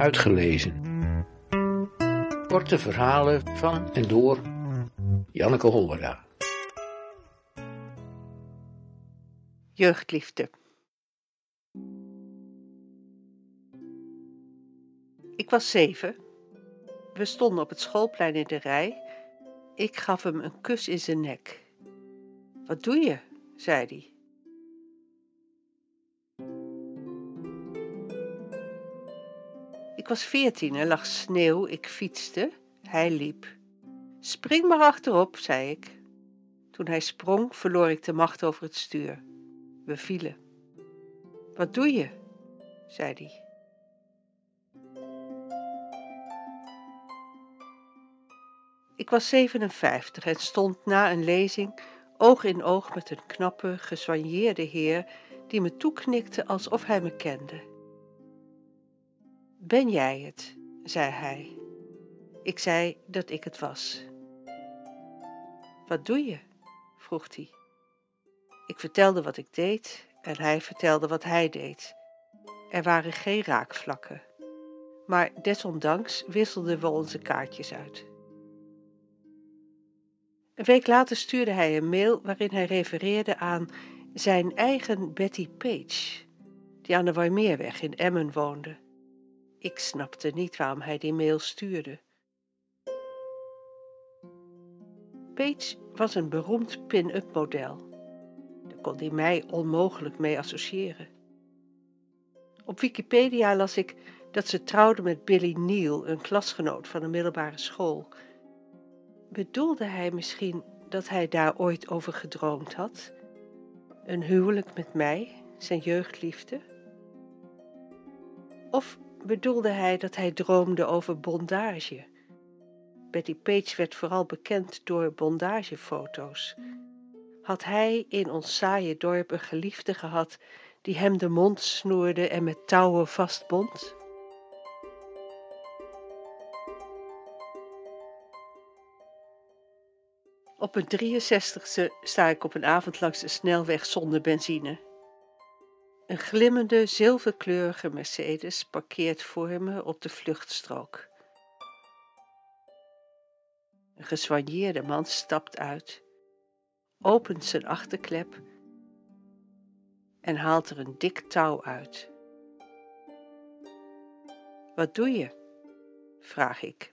Uitgelezen. Korte verhalen van en door Janneke Hollera. Jeugdliefde. Ik was zeven. We stonden op het schoolplein in de rij. Ik gaf hem een kus in zijn nek. Wat doe je? zei hij. Ik was veertien, er lag sneeuw, ik fietste, hij liep. Spring maar achterop, zei ik. Toen hij sprong, verloor ik de macht over het stuur. We vielen. Wat doe je? zei hij. Ik was 57 en stond na een lezing oog in oog met een knappe, gesoigneerde heer die me toeknikte alsof hij me kende. Ben jij het? zei hij. Ik zei dat ik het was. Wat doe je? vroeg hij. Ik vertelde wat ik deed en hij vertelde wat hij deed. Er waren geen raakvlakken, maar desondanks wisselden we onze kaartjes uit. Een week later stuurde hij een mail waarin hij refereerde aan zijn eigen Betty Page, die aan de Warmeerweg in Emmen woonde. Ik snapte niet waarom hij die mail stuurde. Page was een beroemd pin-up model. Daar kon hij mij onmogelijk mee associëren. Op Wikipedia las ik dat ze trouwde met Billy Neal, een klasgenoot van de middelbare school. Bedoelde hij misschien dat hij daar ooit over gedroomd had? Een huwelijk met mij, zijn jeugdliefde? Of bedoelde hij dat hij droomde over bondage? Betty Page werd vooral bekend door bondagefoto's. Had hij in ons saaie dorp een geliefde gehad die hem de mond snoerde en met touwen vastbond? Op een 63ste sta ik op een avond langs de snelweg zonder benzine. Een glimmende, zilverkleurige Mercedes parkeert voor me op de vluchtstrook. Een gesoigneerde man stapt uit, opent zijn achterklep en haalt er een dik touw uit. Wat doe je? vraag ik.